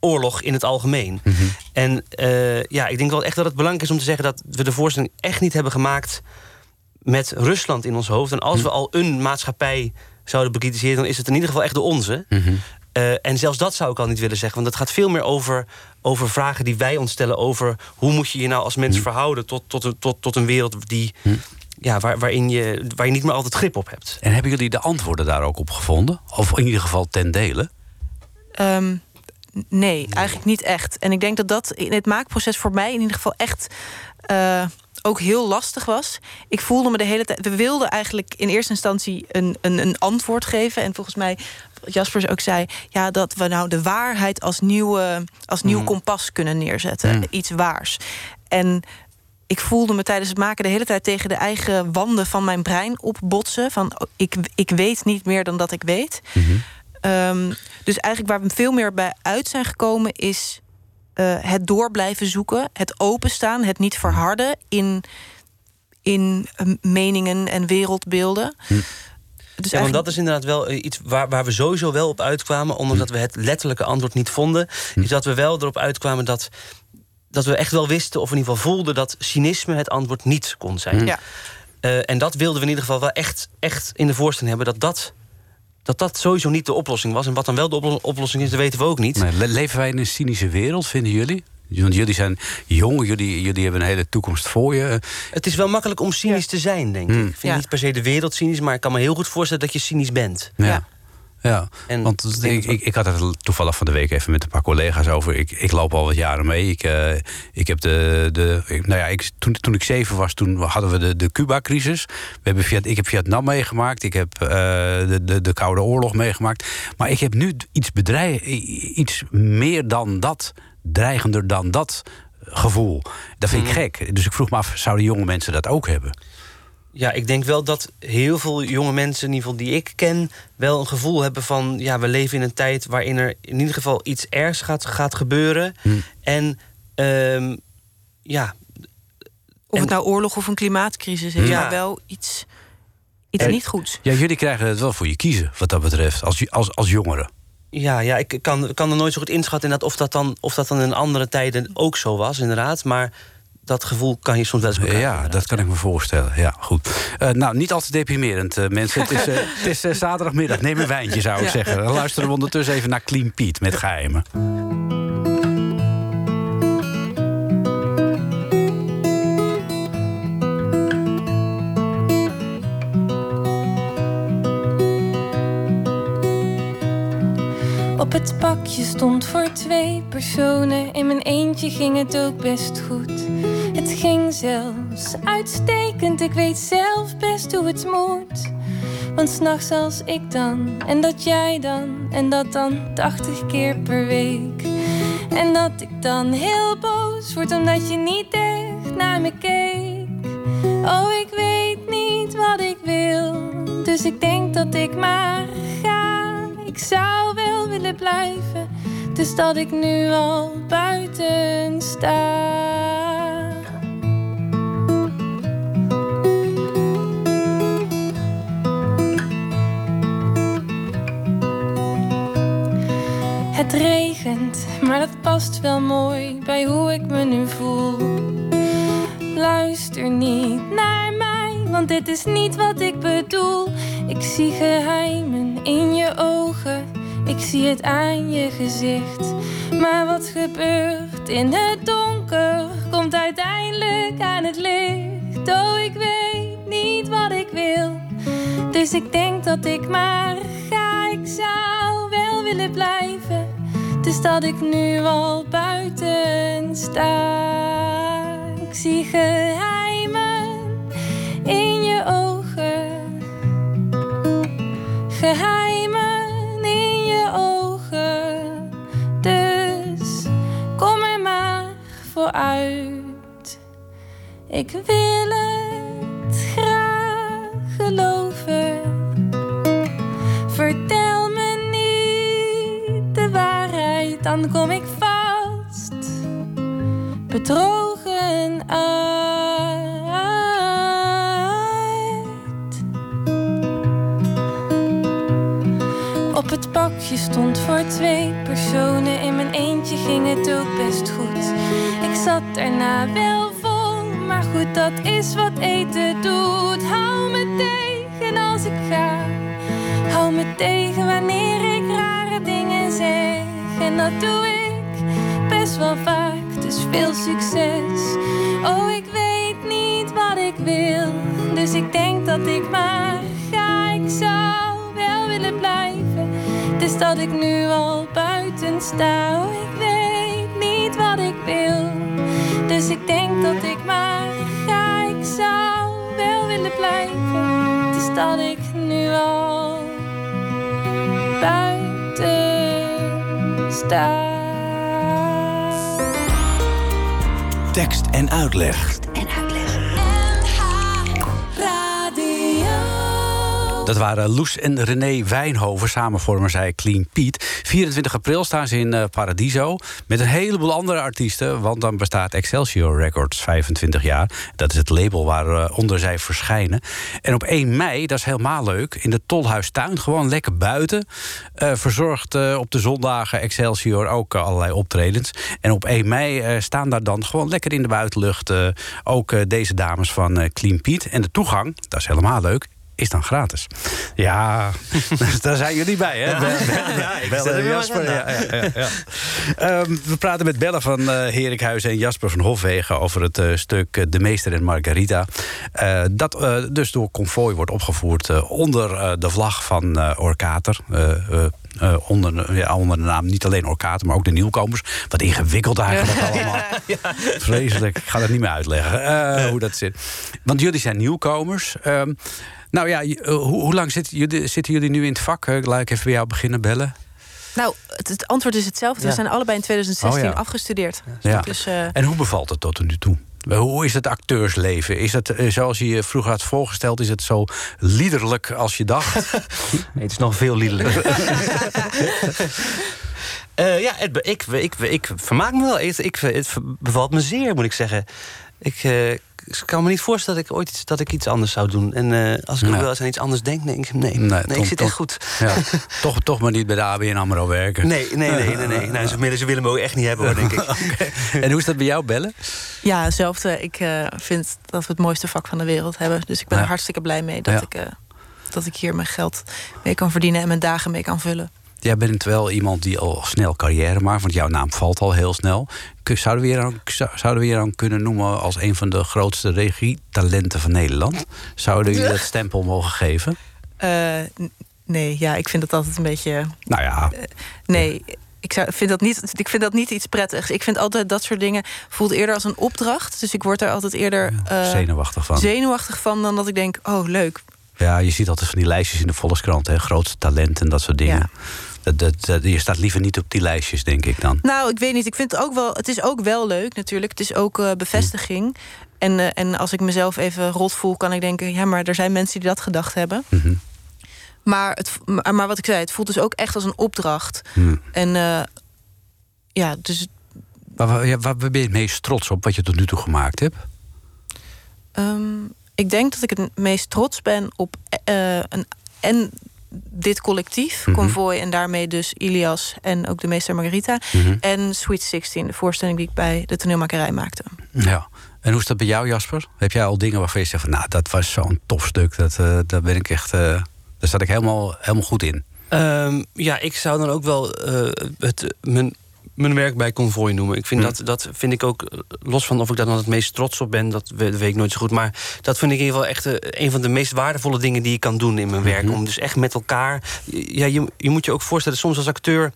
oorlog in het algemeen. Mhm. En uh, ja, ik denk wel echt dat het belangrijk is om te zeggen... dat we de voorstelling echt niet hebben gemaakt met Rusland in ons hoofd. En als we al een maatschappij zouden bekritiseren... dan is het in ieder geval echt de onze. Mhm. Eh, en zelfs dat zou ik al niet willen zeggen. Want het gaat veel meer over, over vragen die wij ons stellen... over hoe moet je je nou als mens mhm. verhouden... tot, tot, tot, tot een wereld die, mhm. ja, waar, waarin je, waar je niet meer altijd grip op hebt. En hebben jullie de antwoorden daar ook op gevonden? Of in ieder geval ten dele? Um, nee, eigenlijk niet echt. En ik denk dat dat in het maakproces voor mij in ieder geval echt... Uh, ook heel lastig was. Ik voelde me de hele tijd. We wilden eigenlijk in eerste instantie een, een, een antwoord geven. En volgens mij, Jaspers ook zei, ja, dat we nou de waarheid als, nieuwe, als nieuw mm. kompas kunnen neerzetten. Mm. Iets waars. En ik voelde me tijdens het maken de hele tijd tegen de eigen wanden van mijn brein opbotsen. Van ik, ik weet niet meer dan dat ik weet. Mm-hmm. Ehm, dus eigenlijk waar we veel meer bij uit zijn gekomen is uh, het door blijven zoeken, het openstaan, het niet verharden in, in uh, meningen en wereldbeelden. Hm. Dus ja, want dat is inderdaad wel eh, iets waar, waar we sowieso wel op uitkwamen, ondanks hm. dat we het letterlijke antwoord niet vonden, hm. is dat we wel erop uitkwamen dat, dat we echt wel wisten, of in ieder geval voelden, dat cynisme het antwoord niet kon zijn. Ja. Uh, en dat wilden we in ieder geval wel echt, echt in de voorstelling hebben, dat dat dat dat sowieso niet de oplossing was. En wat dan wel de oplossing is, dat weten we ook niet. Nee, leven wij in een cynische wereld, vinden jullie? Want jullie zijn jong, jullie, jullie hebben een hele toekomst voor je. Het is wel makkelijk om cynisch te zijn, denk ik. Hmm. Ik vind niet per se de wereld cynisch, maar ik kan me heel goed voorstellen dat je cynisch bent. Ja. Ja, en want ik, ik, ik, had het toevallig van de week even met een paar collega's over. Ik, ik loop al wat jaren mee. Ik, uh, ik heb de. de nou ja, ik, toen, toen ik zeven was, toen hadden we de, de Cuba-crisis. We hebben Viet, ik heb Vietnam meegemaakt. Ik heb uh, de, de, de Koude Oorlog meegemaakt. Maar ik heb nu iets bedrijf, iets meer dan dat, dreigender dan dat gevoel. Dat vind ik mm. gek. Dus ik vroeg me af, zouden jonge mensen dat ook hebben? Ja, ik denk wel dat heel veel jonge mensen, in ieder geval die ik ken, wel een gevoel hebben van ja, we leven in een tijd waarin er in ieder geval iets ergs gaat, gaat gebeuren. Hm. En um, ja. Of het nou oorlog of een klimaatcrisis is, ja. maar wel iets, iets niet goeds. Ja, jullie krijgen het wel voor je kiezen, wat dat betreft, als, als, als jongeren. Ja, ja, ik kan, kan er nooit zo goed inschatten of dat, dan, of dat dan in andere tijden ook zo was, inderdaad. Maar dat gevoel kan je soms wel eens bekijken. Ja, dat kan ik me voorstellen. Ja, goed. Eh, nou, niet al te deprimerend, eh, mensen. het is, eh, het is zaterdagmiddag. Neem een wijntje, zou ik zeggen. Luisteren we ondertussen even naar Clean Piet met geheimen. Op het pakje stond voor twee personen. In mijn eentje ging het ook best goed. Het ging zelfs uitstekend. Ik weet zelf best hoe het moet. Want s'nachts als ik dan, en dat jij dan, en dat dan 80 keer per week. En dat ik dan heel boos word omdat je niet echt naar me keek. Oh, ik weet niet wat ik wil, dus ik denk dat ik maar ga. Ik zou wel willen blijven, dus dat ik nu al buiten sta. Past wel mooi bij hoe ik me nu voel. Luister niet naar mij, want dit is niet wat ik bedoel. Ik zie geheimen in je ogen, ik zie het aan je gezicht. Maar wat gebeurt in het donker, komt uiteindelijk aan het licht. Oh, ik weet niet wat ik wil, dus ik denk dat ik maar ga. Ik zou wel willen blijven, dus dat ik nu al buiten sta. Ik zie geheimen in je ogen. Geheimen in je ogen. Dus kom er maar vooruit. Ik wil het dan kom ik vast bedrogen uit. Op het pakje stond voor twee personen. In mijn eentje ging het ook best goed. Ik zat daarna wel vol, maar goed, dat is wat eten doet. Hou me tegen als ik ga. Hou me tegen wanneer ik rare dingen zeg. En dat doe ik best wel vaak, dus veel succes. Oh, ik weet niet wat ik wil, dus ik denk dat ik maar ga. Ik zou wel willen blijven, dus dat ik nu al buiten sta. Oh, ik weet niet wat ik wil, dus ik denk dat ik maar ga. Ik zou wel willen blijven, dus dat ik buiten sta. Tekst en uitleg. Dat waren Loes en René Wijnhoven. Samen vormen zij Clean Pete. 24 april staan ze in eh, Paradiso. Met een heleboel andere artiesten. Want dan bestaat Excelsior Records 25 jaar. Dat is het label waaronder zij verschijnen. En op 1 mei, dat is helemaal leuk. In de Tolhuistuin, gewoon lekker buiten. eh, verzorgt eh, op de zondagen Excelsior ook eh, allerlei optredens. En op 1 mei eh, staan daar dan gewoon lekker in de buitenlucht. eh, ook eh, deze dames van eh, Clean Pete. En de toegang, dat is helemaal leuk is dan gratis. Ja, daar zijn jullie bij, hè? Ja, ik Jasper. Ja, ja, ja, ja. Ehm, we praten met Belle van eh Herikhuizen en Jasper van Hofwegen... over het eh, stuk eh, De Meester en Margarita. Eh, dat eh, dus door Convoy wordt opgevoerd onder eh, de vlag van eh Orkater. Eh, eh, eh, onder, ja, onder de naam niet alleen Orkater, maar ook de nieuwkomers. Wat ingewikkeld eigenlijk allemaal. Vreselijk, ik ga dat niet meer uitleggen eh, hoe dat zit. Want jullie zijn nieuwkomers. Ehm, nou ja, eh, hoe, hoe lang zitten jullie, zitten jullie nu in het vak? Eh, laat ik even bij jou beginnen, bellen. Nou, het, het antwoord is hetzelfde. Ja. We zijn allebei in 2016 Oh ja. afgestudeerd. Ja. Dus eh, En hoe bevalt het tot nu toe? Hoe is het acteursleven? Is het zoals je je vroeger had voorgesteld? Is het zo liederlijk als je dacht? Nee, het is nog veel liederlijker. Eh, ja, het, ik, ik, ik, vermaak me wel. Ik, ik, het bevalt me zeer, moet ik zeggen. Ik eh, ik kan me niet voorstellen dat ik ooit iets, dat ik iets anders zou doen. En eh, als ik Ja. ook wel eens aan iets anders denk, denk ik... Nee, Nee, nee, Tom, ik zit Tom. echt goed. Ja, toch, toch maar niet bij de ABN AMRO werken. Nee, nee, nee. nee, nee. Nou, ze, willen- ze willen me ook echt niet hebben, hoor, denk ik. En hoe is dat bij jou, bellen? ja, hetzelfde. Ik eh, vind dat we het mooiste vak van de wereld hebben. Dus ik ben Ja. er hartstikke blij mee dat, Ja. ik, eh, dat ik hier mijn geld mee kan verdienen... en mijn dagen mee kan vullen. Jij bent wel iemand die al snel carrière maakt, want jouw naam valt al heel snel. Zouden we je dan, zou- zouden we je dan kunnen noemen als een van de grootste regietalenten van Nederland? Zouden jullie dat stempel mogen geven? Eh, Nee, ja, ik vind het altijd een beetje. Nou ja. Uh, nee. Ik zou, vind dat niet, ik vind dat niet iets prettigs. Ik vind altijd dat soort dingen voelt eerder als een opdracht. Dus ik word er altijd eerder uh, zenuwachtig van. Zenuwachtig van dan dat ik denk, oh leuk. Ja, je ziet altijd van die lijstjes in de Volkskrant, hè, grootste talent en dat soort dingen. Ja. Dat, dat, je staat liever niet op die lijstjes, denk ik dan. Nou, ik weet niet. Ik vind het ook wel. Het is ook wel leuk, natuurlijk. Het is ook uh, bevestiging. En, uh, en als ik mezelf even rot voel, kan ik denken: ja, maar er zijn mensen die dat gedacht hebben. Mm -hmm. Maar, het, maar wat ik zei, het voelt dus ook echt als een opdracht. Mm. En uh, ja, dus. Waar, waar, ben je het meest trots op wat je tot nu toe gemaakt hebt? Um, ik denk dat ik het meest trots ben op een, en dit collectief, Mhm. Convoy... en daarmee dus Ilias en ook de meester Margarita... Mhm. en Sweet 16, de voorstelling die ik bij de toneelmakerij maakte. Ja. En hoe is dat bij jou, Jasper? Heb jij al dingen waarvan je zegt van... nou, dat was zo'n tof stuk, dat, uh, daar ben ik echt... Uh, daar zat ik helemaal, helemaal goed in. Um, ja, ik zou dan ook wel uh, het, mijn, mijn werk bij Convoy noemen. Ik vind Hm. dat, dat vind ik ook, los van of ik daar dan het meest trots op ben... dat weet ik nooit zo goed, maar dat vind ik in ieder geval echt... een van de meest waardevolle dingen die ik kan doen in mijn Mhm. werk. Om dus echt met elkaar... Ja, je, je moet je ook voorstellen, soms als acteur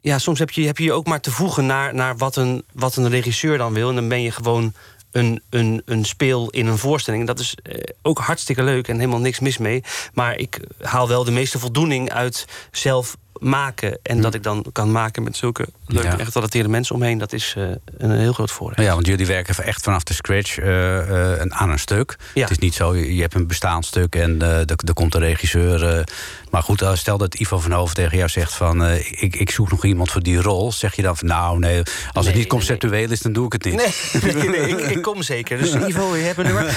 ja, soms heb je, heb je je ook maar te voegen naar, naar wat, een, wat een regisseur dan wil. En dan ben je gewoon een, een, een speel in een voorstelling. Dat is eh, ook hartstikke leuk en helemaal niks mis mee. Maar ik haal wel de meeste voldoening uit zelf maken. En dat ik dan kan maken met zulke leuke, Ja. echt getalenteerde mensen omheen... dat is eh, een heel groot voordeel. Ja, want jullie werken echt vanaf de scratch eh, eh, aan een stuk. Ja. Het is niet zo, je hebt een bestaand stuk en er komt een regisseur. maar goed, stel dat Ivo van Hoven tegen jou zegt van... ik, ik zoek nog iemand voor die rol. Zeg je dan van nou nee, als het niet conceptueel is, dan doe ik het niet. Nee, nee, nee ik, ik kom zeker. Dus Ivo, je hebt een nummer.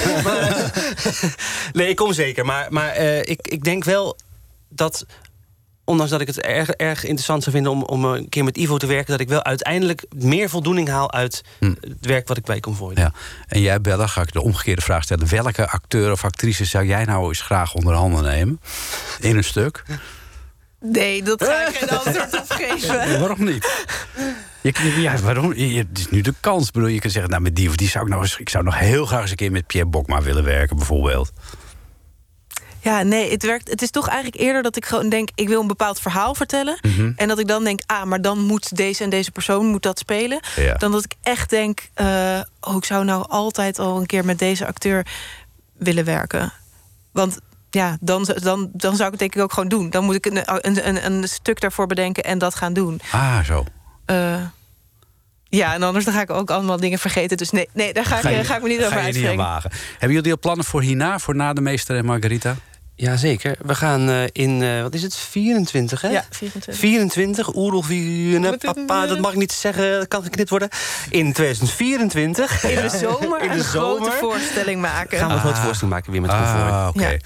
Nee, ik kom zeker. Maar, maar ik, ik denk wel dat ondanks dat ik het erg, erg interessant zou vinden om, om een keer met Ivo te werken, dat ik wel uiteindelijk meer voldoening haal uit het werk wat ik bij Convoy doe. Ja. En jij, Bella, ga ik de omgekeerde vraag stellen. Welke acteur of actrice zou jij nou eens graag onder handen nemen? In een stuk? Nee, dat ga ik geen antwoord op geven. waarom niet? Je, ja, waarom? Je, het is nu de kans. Ik bedoel, je kunt zeggen, nou, met die of die zou ik nog eens... Ik zou nog heel graag eens een keer met Pierre Bokma willen werken, bijvoorbeeld. Ja, nee, het, werkt, het is toch eigenlijk eerder dat ik gewoon denk... ik wil een bepaald verhaal vertellen. Mhm. En dat ik dan denk, ah, maar dan moet deze en deze persoon moet dat spelen. Ja. Dan dat ik echt denk, eh, oh, ik zou nou altijd al een keer met deze acteur willen werken. Want ja, dan, dan, dan zou ik het denk ik ook gewoon doen. Dan moet ik een, een, een, stuk daarvoor bedenken en dat gaan doen. Ah, zo. Eh, ja, en anders dan ga ik ook allemaal dingen vergeten. Dus nee, nee daar ga, ik, je- ga ik me niet over uitspreken. Hebben jullie al plannen voor hierna, voor na de meester en Margarita? Jazeker. We gaan eh, in, eh, wat is het, 24 hè? Ja, 24. 24, oerolvierne, Wat is- papa, dat mag ik niet zeggen, dat kan geknipt worden. In 2024. In de zomer In de een grote zomer voorstelling maken. gaan we een grote Ah. voorstelling maken weer met Convoy. Ah, oké. Ja.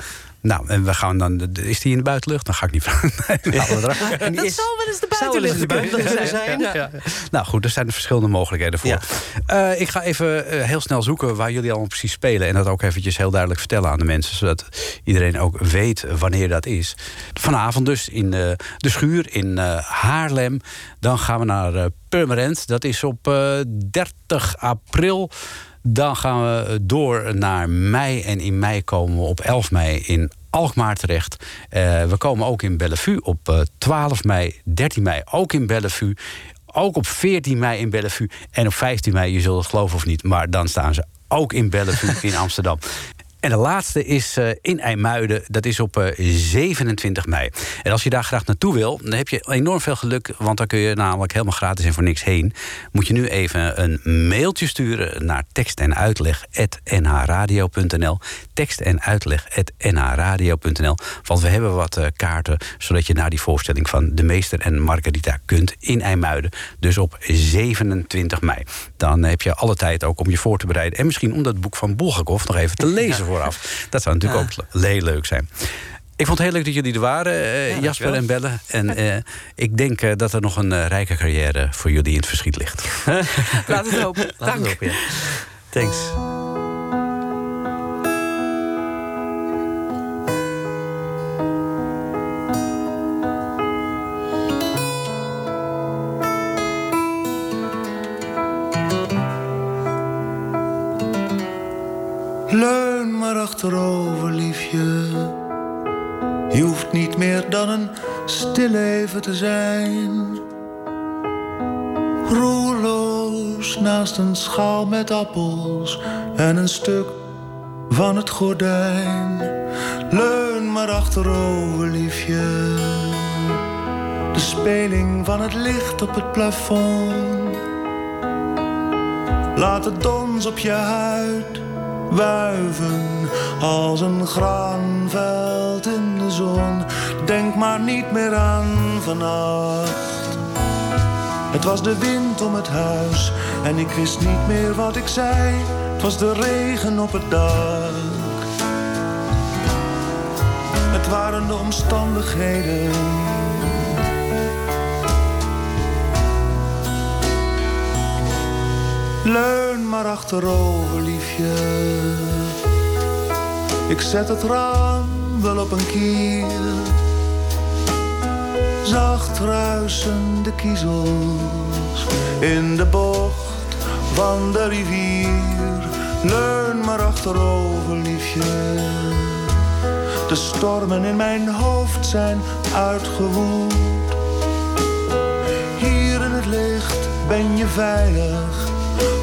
Nou, en we gaan dan... Is die in de buitenlucht? Dan ga ik niet vragen. Nee, die Dat is- zal wel eens de buitenlucht zijn. Ja. Nou goed, er zijn verschillende mogelijkheden voor. Ja. Eh, ik ga even eh, heel snel zoeken waar jullie allemaal precies spelen. En dat ook eventjes heel duidelijk vertellen aan de mensen. Zodat iedereen ook weet wanneer dat is. Vanavond dus in eh, de schuur in eh, Haarlem. Dan gaan we naar Purmerend. Dat is op eh, 30 april. Dan gaan we door naar mei. En in mei komen we op 11 mei in Alkmaar terecht. Eh, we komen ook in Bellevue op eh, 12 mei, 13 mei ook in Bellevue. Ook op 14 mei in Bellevue. En op 15 mei, je zult het geloven of niet... maar dan staan ze ook in Bellevue in Amsterdam. En de laatste is eh, in IJmuiden. Dat is op eh, 27 mei. En als je daar graag naartoe wil, dan heb je enorm veel geluk. Want dan kun je namelijk helemaal gratis en voor niks heen. Moet je nu even een mailtje sturen naar tekst en uitleg.nhradio.nl. Tekst en uitleg.nhradio.nl. Want we hebben wat eh, kaarten, zodat je naar die voorstelling van De Meester en Margarita kunt in IJmuiden. Dus op 27 mei. Dan heb je alle tijd ook om je voor te bereiden. En misschien om dat boek van Bulgakov nog even te lezen vooraf. Dat zou natuurlijk ook le- heel leuk zijn. Ik vond het heel leuk dat jullie er waren, eh, Jasper en Belle. En eh, ik denk eh, dat er nog een rijke carrière voor jullie in het verschiet ligt. Laat het hopen. Laten Dank. hopen, ja. Thanks. Leun maar achterover, liefje. Je hoeft niet meer dan een stilleven te zijn. Roerloos naast een schaal met appels en een stuk van het gordijn. Leun maar achterover, liefje. De speling van het licht op het plafond. Laat het dons op je huid wuiven als een graanveld in de zon. Denk maar niet meer aan vannacht. Het was de wind om het huis en ik wist niet meer wat ik zei. Het was de regen op het dak. Het waren de omstandigheden. Leun maar achterover, liefje. Ik zet het raam wel op een kier. Zacht ruisende kiezels in de bocht van de rivier. Leun maar achterover, liefje. De stormen in mijn hoofd zijn uitgewoed. Hier in het licht ben je veilig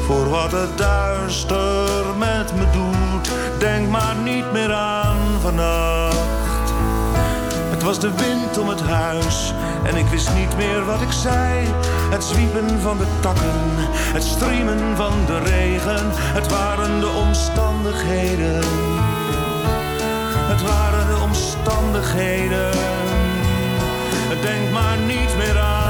voor wat het duister met me doet. Denk maar niet meer aan vannacht. Het was de wind om het huis en ik wist niet meer wat ik zei. Het zwiepen van de takken, het striemen van de regen. Het waren de omstandigheden. Het waren de omstandigheden. Denk maar niet meer aan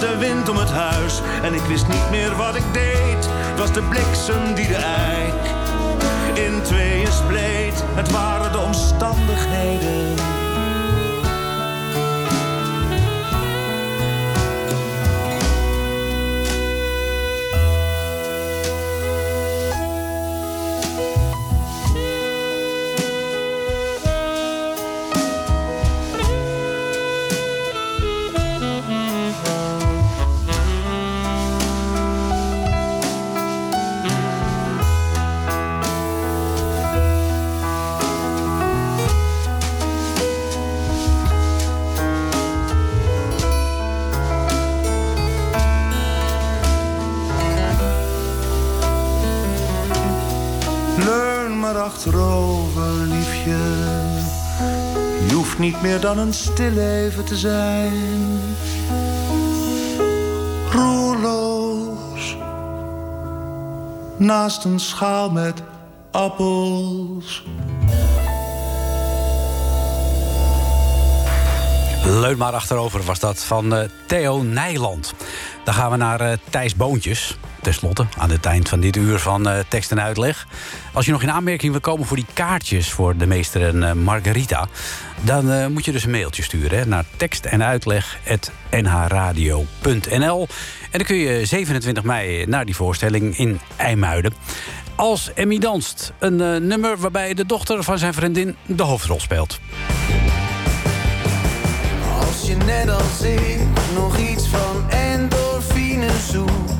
de wind om het huis en ik wist niet meer wat ik deed. Het was de bliksem die de eik in tweeën spleet. Het waren de omstandigheden. Meer dan een stilleven te zijn. Roerloos. Naast een schaal met appels. Leun maar achterover was dat van uh, Theo Nijland. Dan gaan we naar uh, Thijs Boontjes. Ten slotte, aan het eind van dit uur van uh, tekst en uitleg. Als je nog in aanmerking wil komen voor die kaartjes voor de meester en Margarita... dan moet je dus een mailtje sturen hè, naar tekst en uitleg.nhradio.nl. En dan kun je 27 mei naar die voorstelling in IJmuiden. Als Emmy danst, een nummer waarbij de dochter van zijn vriendin de hoofdrol speelt. Net als ik nog iets van endorfine zoekt.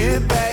Je bij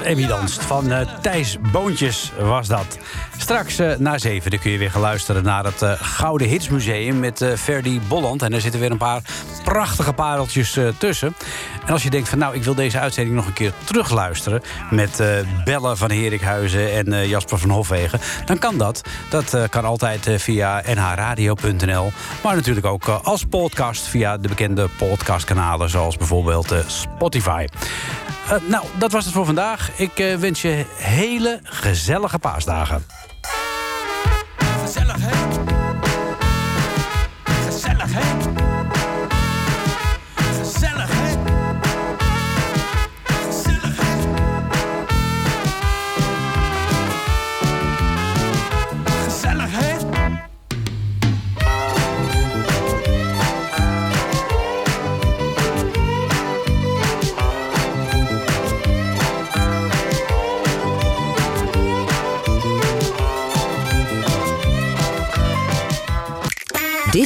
Als van eh, Thijs Boontjes was dat. Straks eh, na zeven kun je weer gaan luisteren naar het eh, Gouden Hitsmuseum met Ferdy Bolland. En er zitten weer een paar prachtige pareltjes tussen. En als je denkt van nou, ik wil deze uitzending nog een keer terugluisteren... met eh Belle van Herikhuizen en Jasper van Hofwegen... dan kan dat. Dat kan altijd via nhradio.nl. Maar natuurlijk ook als podcast via de bekende podcastkanalen... zoals bijvoorbeeld Spotify. Eh, nou, dat was het voor vandaag. Ik eh, wens je hele gezellige paasdagen. Gezellig, hè? Gezellig, hè?